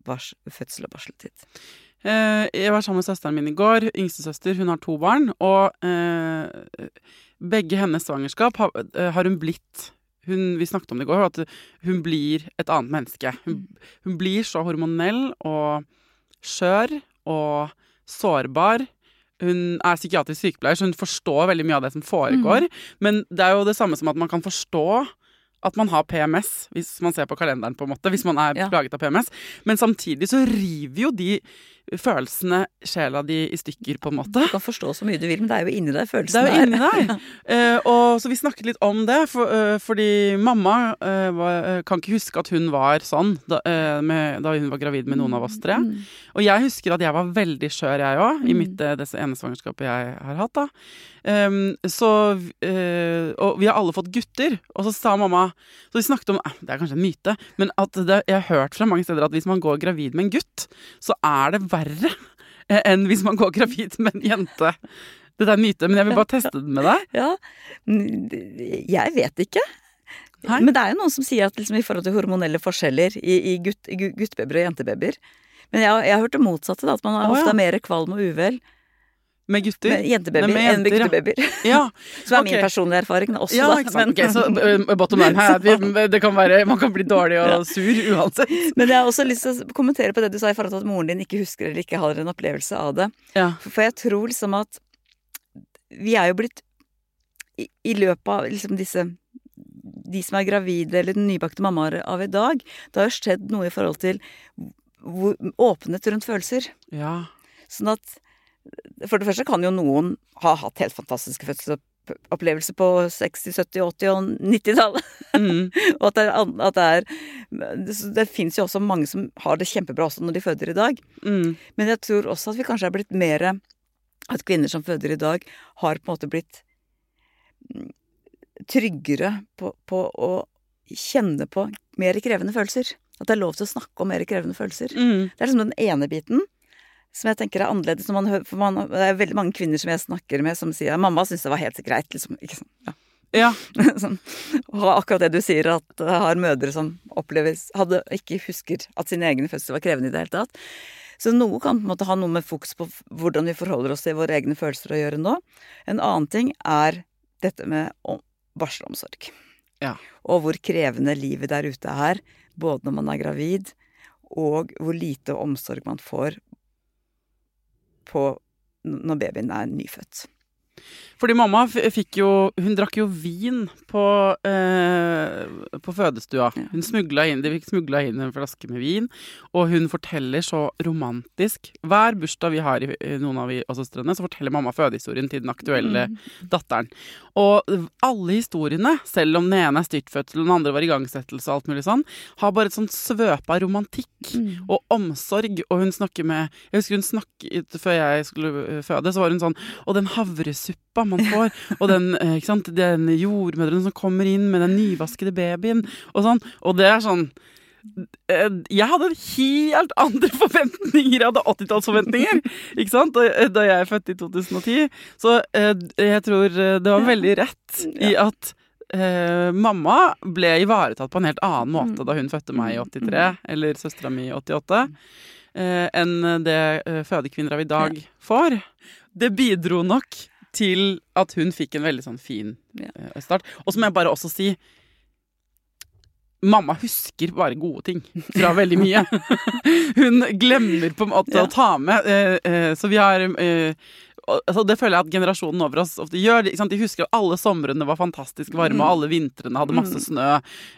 S2: bars, fødsel og barseltid.
S1: Eh, jeg var sammen med søsteren min i går. Yngstesøster. Hun har to barn. Og eh, begge hennes svangerskap har, eh, har hun blitt hun, Vi snakket om det i går, at hun blir et annet menneske. Hun, hun blir så hormonell og skjør og sårbar. Hun er psykiatrisk sykepleier, så hun forstår veldig mye av det som foregår. Men det er jo det samme som at man kan forstå at man har PMS, hvis man ser på kalenderen, på en måte, hvis man er
S2: Ja.
S1: plaget av PMS. Men samtidig så river jo de følelsene, sjela di, i stykker, på en måte.
S2: Du kan forstå så mye du vil, men det er jo inni deg
S1: Det er jo inni deg. uh, og så vi snakket litt om det, for, uh, fordi mamma uh, var, kan ikke huske at hun var sånn da, med, da hun var gravid med noen av oss tre.
S2: Mm.
S1: Og jeg husker at jeg var veldig skjør, jeg òg, i mitt eh, dette ene svangerskapet jeg har hatt. da. Um, så Og vi har alle fått gutter. Og så sa mamma Så vi snakket om Det er kanskje en myte, men at det, jeg har hørt fra mange steder at hvis man går gravid med en gutt, så er det verre eh, enn hvis man går gravid med en jente. Det er en myte, men jeg vil bare teste den med deg.
S2: Ja, jeg vet ikke.
S1: Hei?
S2: Men det er jo noen som sier at liksom, i forhold til hormonelle forskjeller i, i gutt, og jentebabyer Men jeg, jeg har hørt det motsatte, da, at man
S1: oh,
S2: ofte
S1: ja.
S2: er mer kvalm og uvel
S1: Med gutter.
S2: med jentebabyer
S1: Nei, med
S2: enn med guttebabyer.
S1: ja.
S2: Som er
S1: okay.
S2: min personlige erfaring også,
S1: ja
S2: da.
S1: Men, okay, så bottom line her er det kan være, man kan bli dårlig og sur uansett.
S2: Men jeg har også lyst til å kommentere på det du sa i forhold til at moren din ikke husker eller ikke har en opplevelse av det.
S1: Ja.
S2: For jeg tror liksom at vi er jo blitt i, i løpet av liksom disse De som er gravide eller nybakte mammaer av i dag, det har jo skjedd noe i forhold til åpenhet rundt følelser.
S1: ja.
S2: Sånn at For det første kan jo noen ha hatt helt fantastiske fødselsopplevelser på 60-, 70-, 80- og 90-tallet.
S1: Mm.
S2: Og at det, er, at det er Det, fins jo også mange som har det kjempebra også når de føder i dag.
S1: Mm.
S2: Men jeg tror også at vi kanskje er blitt mer At kvinner som føder i dag, har på en måte blitt mm, tryggere på, på å kjenne på mer krevende følelser. At det er lov til å snakke om mer krevende følelser.
S1: Mm.
S2: Det er liksom den ene biten som jeg tenker er annerledes. Man, hører, for man, det er veldig mange kvinner som jeg snakker med, som sier at 'mamma syntes det var helt greit'. Liksom, ikke sant? Ja.
S1: Ja.
S2: sånn. Og akkurat det du sier, at jeg har mødre som oppleves hadde, ikke husker at sine egne fødsler var krevende i det hele tatt. Så noe kan på en måte ha noe med fokus på hvordan vi forholder oss til våre egne følelser å gjøre nå. En annen ting er dette med om- barselomsorg.
S1: Ja.
S2: Og hvor krevende livet der ute er, både når man er gravid, og hvor lite omsorg man får på når babyen er nyfødt.
S1: Fordi mamma fikk jo Hun drakk jo vin på, eh, på fødestua. Hun smugla inn, De fikk smugla inn en flaske med vin, og hun forteller så romantisk Hver bursdag vi har i noen av vi- av søstrene, så forteller mamma fødehistorien til den aktuelle
S2: Mm.
S1: datteren. Og alle historiene, selv om den ene er styrtfødsel og den andre var igangsettelse og alt mulig sånn, har bare et sånt svøpe av romantikk
S2: Mm.
S1: og omsorg. Og hun snakker med Jeg husker hun snakket før jeg skulle føde, så var hun sånn Og den havresuppa man får, og den, eh, den jordmødrene som kommer inn med den nyvaskede babyen, og sånn. Og det er sånn eh, jeg hadde helt andre forventninger. Jeg hadde 80-tallsforventninger ikke sant? Da, jeg er født i 2010. Så eh, jeg tror eh, det var veldig rett i at eh, mamma ble ivaretatt på en helt annen måte da hun fødte meg i 83, eller søstera mi i 88, eh, enn det eh, fødekvinner av i dag får. Det bidro nok til at hun fikk en veldig sånn fin
S2: Ja.
S1: eh, start. Og så må jeg bare også si Mamma husker bare gode ting fra veldig mye. Hun glemmer på en måte å ta med. eh, eh, så vi har eh, altså Det føler jeg at generasjonen over oss ofte gjør. De husker at alle somrene var fantastisk varme, og alle vintrene hadde masse snø.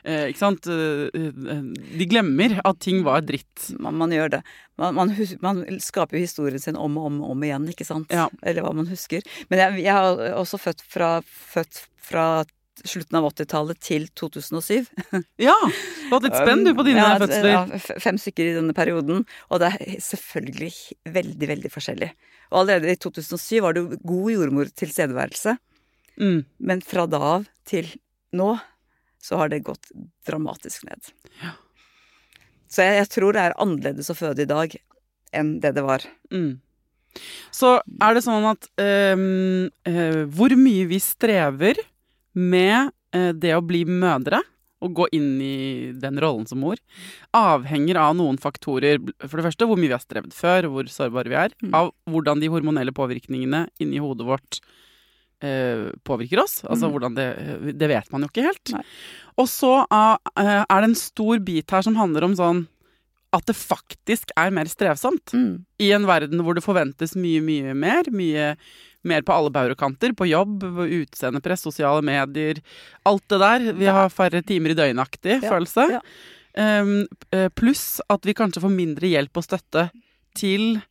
S1: Eh, eh, De glemmer at ting var dritt.
S2: Man, man gjør det. Man, man, husker, man skaper jo historien sin om og om, om igjen, ikke sant?
S1: Ja.
S2: Eller hva man husker. Men jeg, jeg har også født fra, født fra slutten av 80-tallet til 2007.
S1: Ja! Du har hatt litt spenn du på dine
S2: Ja,
S1: fødsler.
S2: Ja, fem stykker i denne perioden. Og det er selvfølgelig veldig, veldig forskjellig. Og allerede i 2007 var det jo god jordmortilstedeværelse.
S1: Mm.
S2: Men fra da av til nå så har det gått dramatisk ned. Så jeg, jeg tror det er annerledes å føde i dag enn det det var.
S1: Mm. Så er det sånn at øh, øh, hvor mye vi strever med eh, det å bli mødre, og gå inn i den rollen som mor, avhenger av noen faktorer. For det første hvor mye vi har strevd før, og hvor sårbare vi er.
S2: Mm.
S1: Av hvordan de hormonelle påvirkningene inni hodet vårt eh, påvirker oss. Altså
S2: Mm.
S1: hvordan det Det vet man jo ikke helt. Og så eh, er det en stor bit her som handler om sånn at det faktisk er mer strevsomt
S2: Mm.
S1: i en verden hvor det forventes mye, mye mer. Mye mer på alle bauger og kanter. På jobb, utseendepress, sosiale medier. Alt det der. Vi har færre timer i døgnaktig
S2: Ja,
S1: følelse.
S2: ja.
S1: Um, Pluss at vi kanskje får mindre hjelp og støtte til å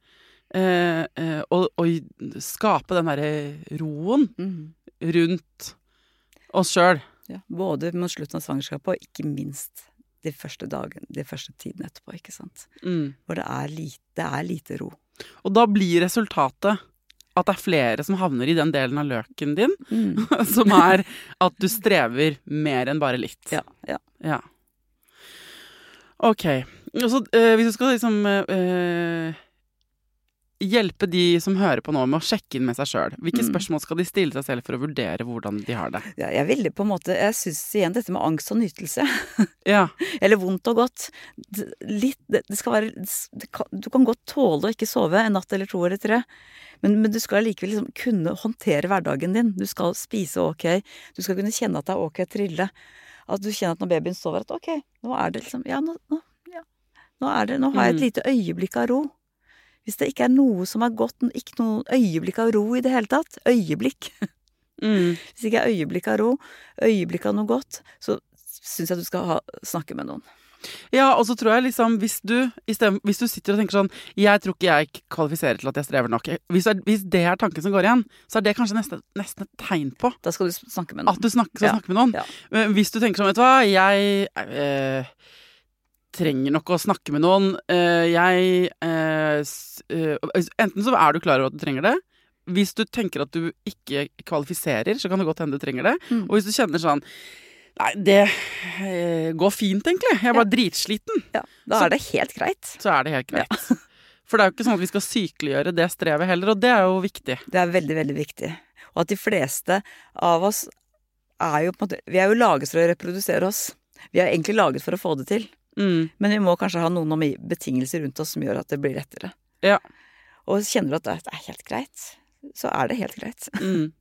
S1: uh, og, og skape den derre roen
S2: Mm.
S1: rundt oss sjøl.
S2: Ja, både mot slutten av svangerskapet og ikke minst de første dagene, de første tiden etterpå, ikke sant.
S1: Mm.
S2: Hvor det er lite, det er lite ro.
S1: Og da blir resultatet at det er flere som havner i den delen av løken din,
S2: Mm.
S1: som er at du strever mer enn bare litt.
S2: Ja, ja.
S1: Ja. Ok. Så, eh, hvis du skal liksom eh, hjelpe de som hører på nå med å sjekke inn med seg sjøl, hvilke
S2: Mm.
S1: spørsmål skal de stille seg selv for å vurdere hvordan de har det?
S2: ja jeg ville på en måte Jeg syns igjen dette med angst og nytelse,
S1: Ja.
S2: eller vondt og godt Litt Det, det skal være det kan, Du kan godt tåle å ikke sove en natt eller to eller tre, men, men du skal likevel liksom kunne håndtere hverdagen din. Du skal spise ok, du skal kunne kjenne at det er ok å trille. At du kjenner at når babyen sover, at ok, nå er det liksom Ja, nå, nå, ja, nå er det Nå har jeg et
S1: Mm.
S2: lite øyeblikk av ro. Hvis det ikke er noe som er godt, ikke noe øyeblikk av ro i det hele tatt, øyeblikk
S1: Mm.
S2: Hvis det ikke er øyeblikk av ro, øyeblikk av noe godt, så syns jeg du skal ha, snakke med noen.
S1: Ja, og så tror jeg liksom hvis du, stedet, hvis du sitter og tenker sånn Jeg tror ikke jeg kvalifiserer til at jeg strever nok. Hvis, hvis det er tanken som går igjen, så er det kanskje nesten, nesten et tegn på
S2: Da skal du snakke med noen.
S1: at du snakker, skal
S2: Ja,
S1: snakke med noen.
S2: ja.
S1: Hvis du tenker sånn, vet du hva, jeg eh, trenger nok å snakke med noen. Eh, jeg eh, eh, Enten så er du klar over at du trenger det. Hvis du tenker at du ikke kvalifiserer, så kan det godt hende du trenger det.
S2: Mm.
S1: Og hvis du kjenner sånn Nei, det går fint, egentlig. Jeg er bare dritsliten.
S2: Ja, da
S1: Så-
S2: er det helt greit.
S1: Så er det helt greit. For det er jo ikke sånn at vi skal sykeliggjøre det strevet heller, og det er jo viktig.
S2: Det er veldig, veldig viktig. Og at de fleste av oss er jo på en måte Vi er jo laget for å reprodusere oss. Vi er egentlig laget for å få det til.
S1: Mm.
S2: Men vi må kanskje ha noen betingelser rundt oss som gjør at det blir lettere.
S1: Ja.
S2: Og kjenner du at det er- helt greit, så er det helt greit.
S1: Mm.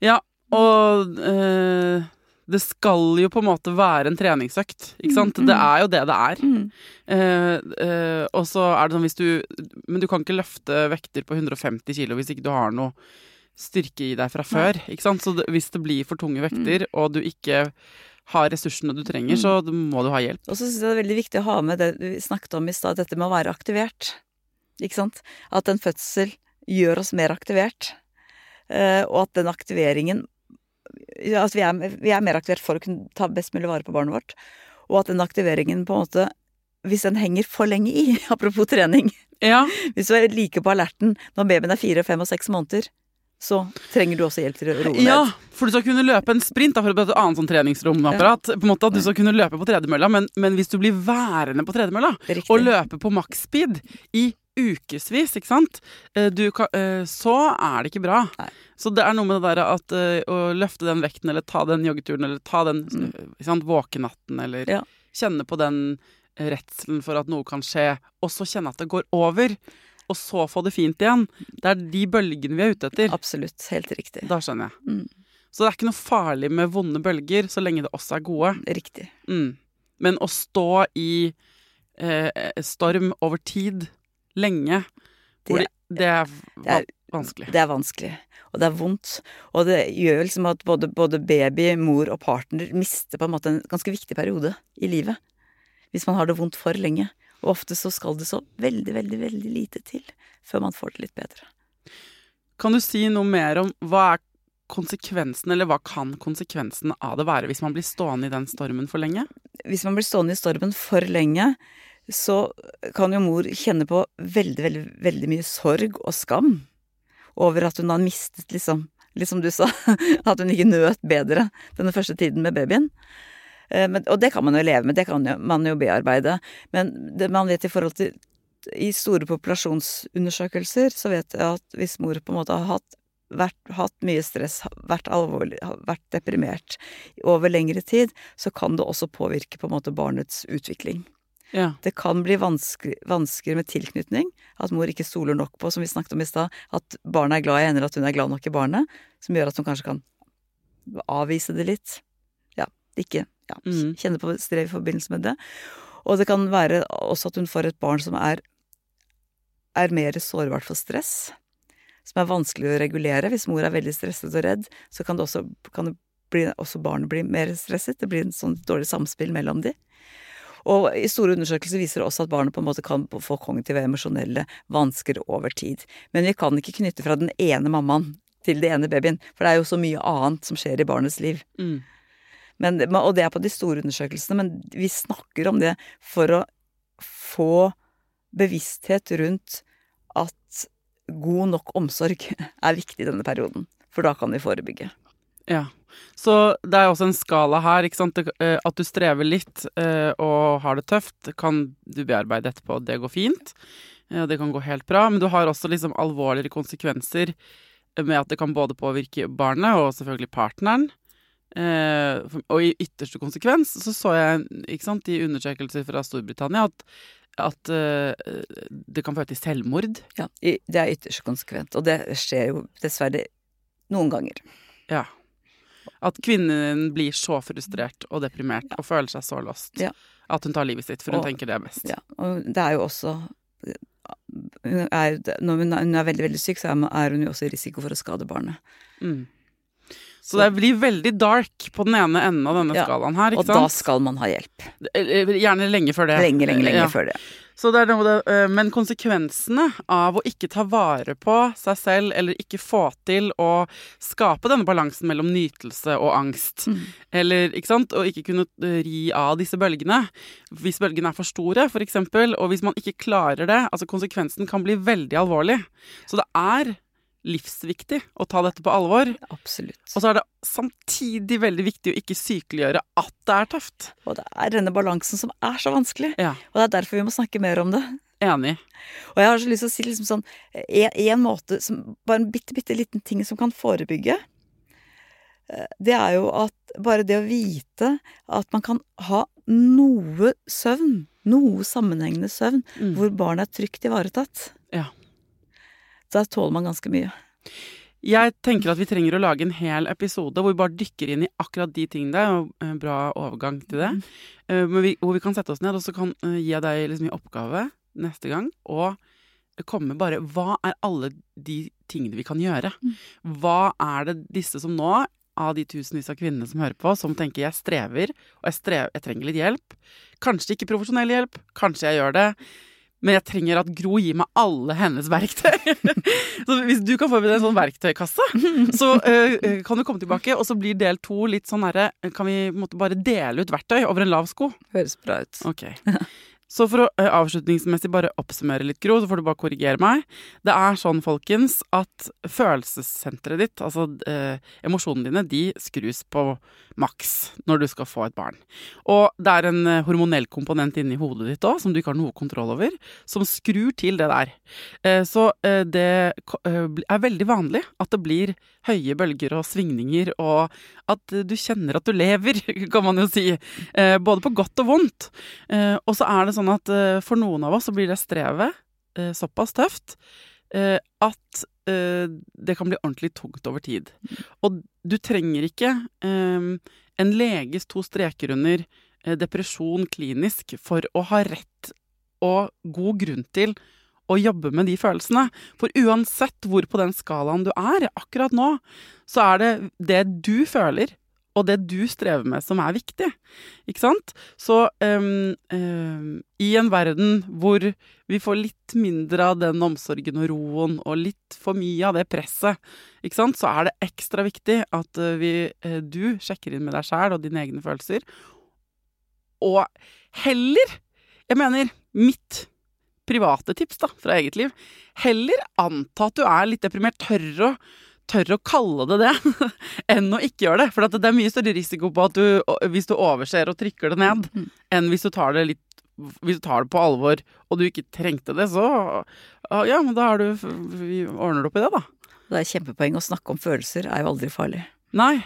S1: Ja, og øh, det skal jo på en måte være en treningsøkt, ikke sant?
S2: Mm, mm.
S1: Det er jo det det er. Eh, eh, og så er det sånn hvis du Men du kan ikke løfte vekter på 150 kilo hvis ikke du har noe styrke i deg fra før, ikke sant? Så hvis det blir for tunge vekter, og du ikke har ressursene du trenger,
S2: Mm.
S1: så må du ha hjelp.
S2: Og så syns jeg det er veldig viktig å ha med det vi snakket om i stad, dette med å være aktivert. Ikke sant? At en fødsel gjør oss mer aktivert. Eh, og at den aktiveringen At vi er, vi er mer aktivert for å kunne ta best mulig vare på barnet vårt. Og at den aktiveringen på en måte Hvis den henger for lenge i, apropos trening
S1: Ja,
S2: Hvis du er like på alerten når babyen er fire, fem og seks måneder, så trenger du også hjelp til å roe ned.
S1: Ja, for du skal kunne løpe en sprint, da, for å et annet sånn treningsromapparat. På en måte at Du skal kunne løpe på tredemølla, men, men hvis du blir værende på tredemølla og løpe på maksspeed i ukevis, ikke sant, Eh, du kan, eh, så er det ikke bra.
S2: Nei.
S1: Så det er noe med det der at eh, å løfte den vekten, eller ta den joggeturen, eller ta den
S2: Mm.
S1: sant, våkenatten, eller
S2: Ja.
S1: kjenne på den redselen for at noe kan skje, og så kjenne at det går over, og så få det fint igjen. Det er de bølgene vi er ute etter.
S2: Absolutt. Helt riktig.
S1: Da skjønner jeg.
S2: Mm.
S1: Så det er ikke noe farlig med vonde bølger, så lenge det også er gode.
S2: Riktig.
S1: Mm. Men å stå i eh, storm over tid, lenge, hvor det, det, er,
S2: det er-
S1: vanskelig.
S2: Det er vanskelig, og det er vondt. Og det gjør liksom at både, både baby, mor og partner mister på en måte en ganske viktig periode i livet. Hvis man har det vondt for lenge. Og ofte så skal det så veldig, veldig, veldig lite til før man får det litt bedre.
S1: Kan du si noe mer om hva er konsekvensen, eller hva kan konsekvensen av det være hvis man blir stående i den stormen for lenge?
S2: Hvis man blir stående i stormen for lenge, så kan jo mor kjenne på veldig, veldig, veldig mye sorg og skam over at hun har mistet, liksom, liksom du sa, at hun ikke nøt bedre denne første tiden med babyen. Eh, Men, og det kan man jo leve med, det kan jo, man jo bearbeide. Men det man vet i forhold til I store populasjonsundersøkelser så vet jeg at hvis mor på en måte har hatt, vært, hatt mye stress, vært alvorlig, vært deprimert over lengre tid, så kan det også påvirke på en måte barnets utvikling.
S1: Ja.
S2: Det kan bli vanskelig, vanskeligere med tilknytning, at mor ikke stoler nok på, som vi snakket om i stad, at barnet er glad i henne, eller at hun er glad nok i barnet, som gjør at hun kanskje kan avvise det litt. Ja, ikke ja, kjenner på strev i forbindelse med det. Og det kan være også at hun får et barn som er, er mer sårbart for stress, som er vanskelig å regulere. Hvis mor er veldig stresset og redd, så kan det også, kan bli, også barnet bli mer stresset. Det blir en sånn dårlig samspill mellom de. Og i store undersøkelser viser det også at barnet på en måte kan få kognitive og emosjonelle vansker over tid. Men vi kan ikke knytte fra den ene mammaen til den ene babyen, for det er jo så mye annet som skjer i barnets liv.
S1: Mm.
S2: Men, og det er på de store undersøkelsene, men vi snakker om det for å få bevissthet rundt at god nok omsorg er viktig i denne perioden. For da kan vi forebygge.
S1: Ja. Så det er også en skala her. ikke sant? Eh, at du strever litt eh, og har det tøft, kan du bearbeide etterpå. Det går fint. Det kan gå helt bra. Men du har også liksom alvorligere konsekvenser med at det kan både påvirke barnet og selvfølgelig partneren. Og i ytterste konsekvens så så jeg ikke sant, i undersøkelser fra Storbritannia at, at det kan føre til selvmord.
S2: Ja, det er ytterst konsekvent. Og det skjer jo dessverre noen ganger.
S1: Ja. At kvinnen blir så frustrert og deprimert og føler seg så lost
S2: ja.
S1: at hun tar livet sitt, for hun
S2: og,
S1: tenker det er best.
S2: Ja, og det er jo også er, Når hun er veldig, veldig syk, så er hun jo også i risiko for å skade barnet.
S1: Mm. Så, det blir veldig dark på den ene enden av denne
S2: ja,
S1: skalaen her.
S2: og sant? Da skal man ha hjelp.
S1: Gjerne lenge før det.
S2: Lenge, lenge, lenge
S1: ja.
S2: før det.
S1: Så det noe men konsekvensene av å ikke ta vare på seg selv, eller ikke få til å skape denne balansen mellom nytelse og angst,
S2: mm.
S1: eller ikke sant, og ikke kunne ri av disse bølgene Hvis bølgene er for store, eksempel, og hvis man ikke klarer det Altså, konsekvensen kan bli veldig alvorlig. Så det er livsviktig å ta dette på alvor.
S2: Absolutt.
S1: Og så er det samtidig veldig viktig å ikke sykeliggjøre at det er tøft.
S2: Og det er denne balansen som er så vanskelig.
S1: Ja.
S2: Og det er derfor vi må snakke mer om det.
S1: Enig.
S2: Og jeg har så lyst til å si liksom sånn en, en måte som, Bare en bitte, bitte liten ting som kan forebygge. Eh, det er jo at bare det å vite at man kan ha noe søvn, noe sammenhengende søvn,
S1: Mm.
S2: hvor barnet er trygt ivaretatt.
S1: Ja.
S2: Da tåler man ganske mye.
S1: Jeg tenker at vi trenger å lage en hel episode hvor vi bare dykker inn i akkurat de tingene. Og en bra overgang til det. Eh, men vi, hvor vi kan sette oss ned, og så kan eh, gi deg liksom i oppgave neste gang å komme med bare Hva er alle de tingene vi kan gjøre? Hva er det disse som nå, av de tusenvis av kvinnene som hører på, som tenker jeg strever, og jeg, strever, jeg trenger litt hjelp? Kanskje ikke profesjonell hjelp, kanskje jeg gjør det. Men jeg trenger at Gro gir meg alle hennes verktøy. så hvis du kan forberede en sånn verktøykasse, så uh, kan du komme tilbake. Og så blir del to litt sånn herre Kan vi måtte bare dele ut verktøy over en lav sko?
S2: Høres bra ut.
S1: Ok. Så for å uh, avslutningsmessig bare oppsummere litt, Gro, så får du bare korrigere meg. Det er sånn, folkens, at følelsessenteret ditt, altså uh, emosjonene dine, de skrus på maks når du skal få et barn. Og det er en uh, hormonell komponent inni hodet ditt òg, som du ikke har noe kontroll over, som skrur til det der. så det er veldig vanlig at det blir høye bølger og svingninger, og at du kjenner at du lever, kan man jo si. både på godt og vondt. og så er det sånn at for noen av oss så blir det strevet såpass tøft at det kan bli ordentlig tungt over tid. Og du trenger ikke en leges to streker under depresjon klinisk for å ha rett og god grunn til å jobbe med de følelsene. For uansett hvor på den skalaen du er akkurat nå, så er det det du føler, og det du strever med, som er viktig. Ikke sant? Så um, um, i en verden hvor vi får litt mindre av den omsorgen og roen, og litt for mye av det presset, ikke sant? så er det ekstra viktig at uh, vi, uh, du sjekker inn med deg sjæl og dine egne følelser. Og heller, jeg mener, mitt private tips da, fra eget liv, heller anta at du er litt deprimert. Tørre å tør å kalle det det, enn å ikke gjøre det. For det er mye større risiko på at du, hvis du overser og trykker det ned,
S2: Mm.
S1: enn hvis du tar det litt hvis du tar det på alvor, og du ikke trengte det, så Ja, men da er du ordner opp i det, da.
S2: Det er kjempepoeng. Å snakke om følelser er jo aldri farlig.
S1: Nei.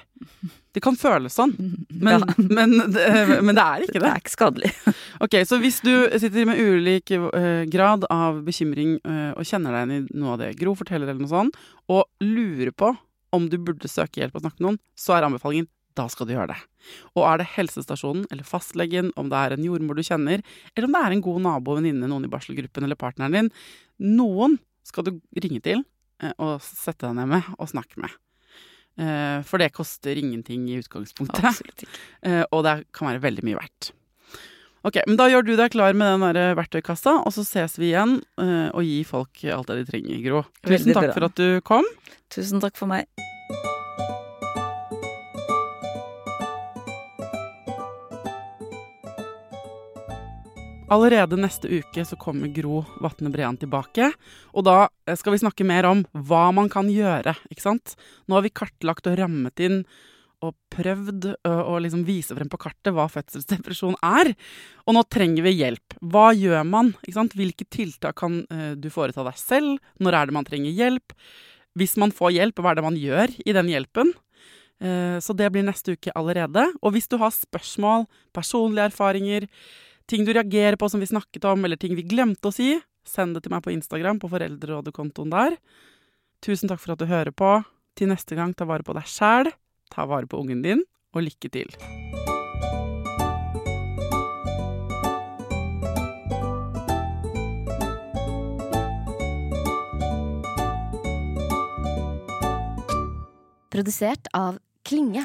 S1: Det kan føles sånn, men,
S2: Ja.
S1: men, det, men det er ikke
S2: Det
S1: det.
S2: er ikke skadelig.
S1: Ok, Så hvis du sitter med ulik eh, grad av bekymring eh, og kjenner deg igjen i noe av det Gro forteller, eller noe sånt, og lurer på om du burde søke hjelp og snakke med noen, så er anbefalingen da skal du gjøre det. Og er det helsestasjonen eller fastlegen, om det er en jordmor du kjenner, eller om det er en god nabo, venninne, noen i barselgruppen eller partneren din, noen skal du ringe til eh, og sette deg ned med og snakke med. Eh, For det koster ingenting i utgangspunktet.
S2: Absolutt ikke.
S1: Eh, og det kan være veldig mye verdt. Ok, men Da gjør du deg klar med den der verktøykassa, og så ses vi igjen eh, og gir folk alt det de trenger, Gro. Tusen takk for at du kom.
S2: Tusen takk for meg.
S1: Allerede neste uke så kommer Gro Vatne Brean tilbake. Og da eh, skal vi snakke mer om hva man kan gjøre, ikke sant. Nå har vi kartlagt og rammet inn og prøvd å liksom vise frem på kartet hva fødselsdepresjon er. Og nå trenger vi hjelp. Hva gjør man? Hvilke tiltak kan du foreta deg selv? Når er det man trenger hjelp? Hvis man får hjelp, hva er det man gjør i den hjelpen? Eh, Så det blir neste uke allerede. Og hvis du har spørsmål, personlige erfaringer, ting du reagerer på som vi snakket om, eller ting vi glemte å si, send det til meg på Instagram, på Foreldrerådet-kontoen der. Tusen takk for at du hører på. Til neste gang, ta vare på deg sjæl, ta vare på ungen din, og lykke til.
S4: Produsert av Klinge.